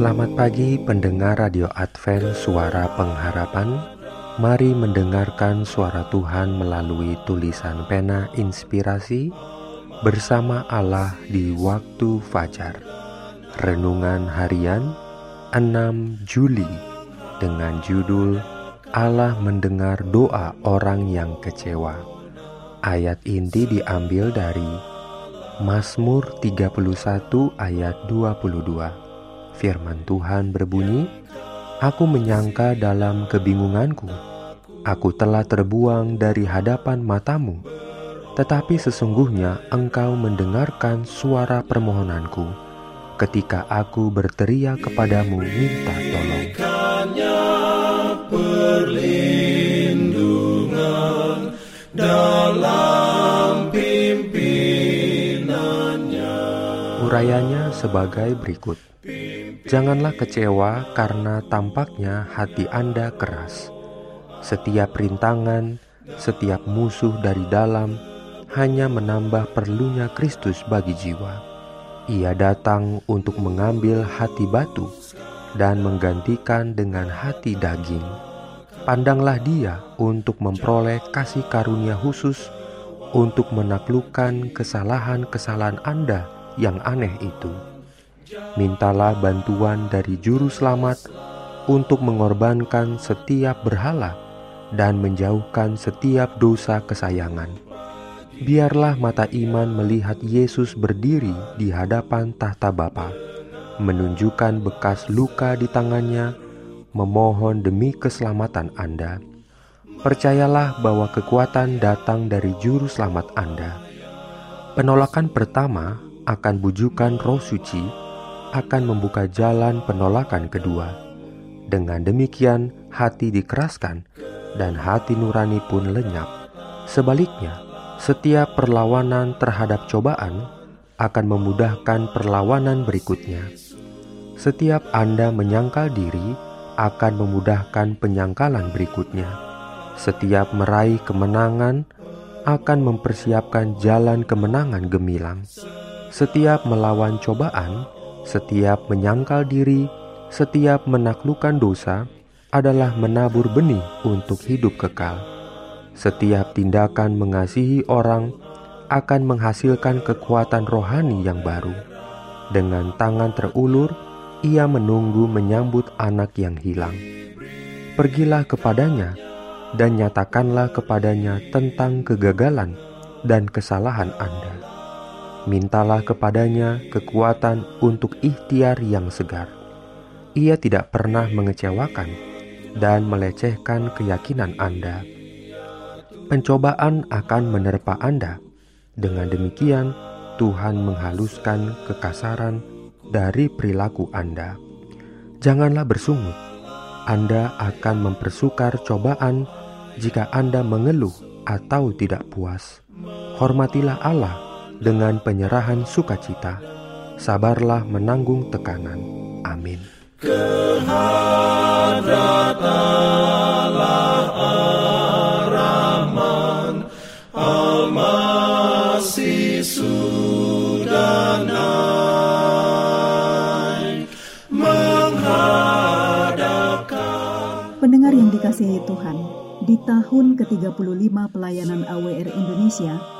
Selamat pagi pendengar Radio Advent Suara Pengharapan. Mari mendengarkan suara Tuhan melalui tulisan pena inspirasi Bersama Allah di waktu fajar. Renungan harian 6 Juli Dengan judul Allah mendengar doa orang yang kecewa. Ayat inti diambil dari Mazmur 31 ayat 22 Firman Tuhan berbunyi, Aku menyangka dalam kebingunganku, aku telah terbuang dari hadapan matamu, tetapi sesungguhnya engkau mendengarkan suara permohonanku ketika aku berteriak kepadamu minta tolong. perlindungan dalam pimpinannya. Urayanya sebagai berikut. Janganlah kecewa karena tampaknya hati Anda keras. Setiap rintangan, setiap musuh dari dalam hanya menambah perlunya Kristus bagi jiwa. Ia datang untuk mengambil hati batu dan menggantikan dengan hati daging. Pandanglah Dia untuk memperoleh kasih karunia khusus untuk menaklukkan kesalahan-kesalahan Anda yang aneh itu. Mintalah bantuan dari Juru Selamat untuk mengorbankan setiap berhala dan menjauhkan setiap dosa kesayangan. Biarlah mata iman melihat Yesus berdiri di hadapan tahta Bapa, menunjukkan bekas luka di tangannya, memohon demi keselamatan Anda. Percayalah bahwa kekuatan datang dari Juru Selamat Anda. Penolakan pertama akan bujukan Roh Suci akan membuka jalan penolakan kedua. Dengan demikian, hati dikeraskan dan hati nurani pun lenyap. Sebaliknya, setiap perlawanan terhadap cobaan akan memudahkan perlawanan berikutnya. Setiap Anda menyangkal diri akan memudahkan penyangkalan berikutnya. Setiap meraih kemenangan akan mempersiapkan jalan kemenangan gemilang. Setiap melawan cobaan, setiap menyangkal diri, setiap menaklukkan dosa adalah menabur benih untuk hidup kekal. Setiap tindakan mengasihi orang akan menghasilkan kekuatan rohani yang baru. Dengan tangan terulur, ia menunggu menyambut anak yang hilang. Pergilah kepadanya dan nyatakanlah kepadanya tentang kegagalan dan kesalahan Anda. Mintalah kepadanya kekuatan untuk ikhtiar yang segar. Ia tidak pernah mengecewakan dan melecehkan keyakinan Anda. Pencobaan akan menerpa Anda. Dengan demikian, Tuhan menghaluskan kekasaran dari perilaku Anda. Janganlah bersungut. Anda akan mempersukar cobaan jika Anda mengeluh atau tidak puas. Hormatilah Allah dengan penyerahan sukacita. Sabarlah menanggung tekanan. Amin. Pendengar yang dikasihi Tuhan, di tahun ke-35 pelayanan AWR Indonesia,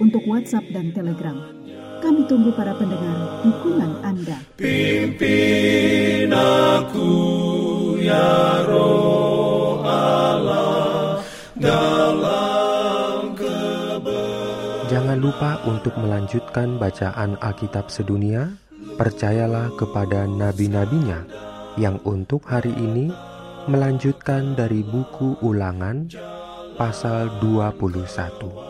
untuk WhatsApp dan Telegram. Kami tunggu para pendengar dukungan Anda. Pimpin aku ya roh Allah dalam. Jangan lupa untuk melanjutkan bacaan Alkitab sedunia. Percayalah kepada nabi-nabinya yang untuk hari ini melanjutkan dari buku ulangan pasal 21.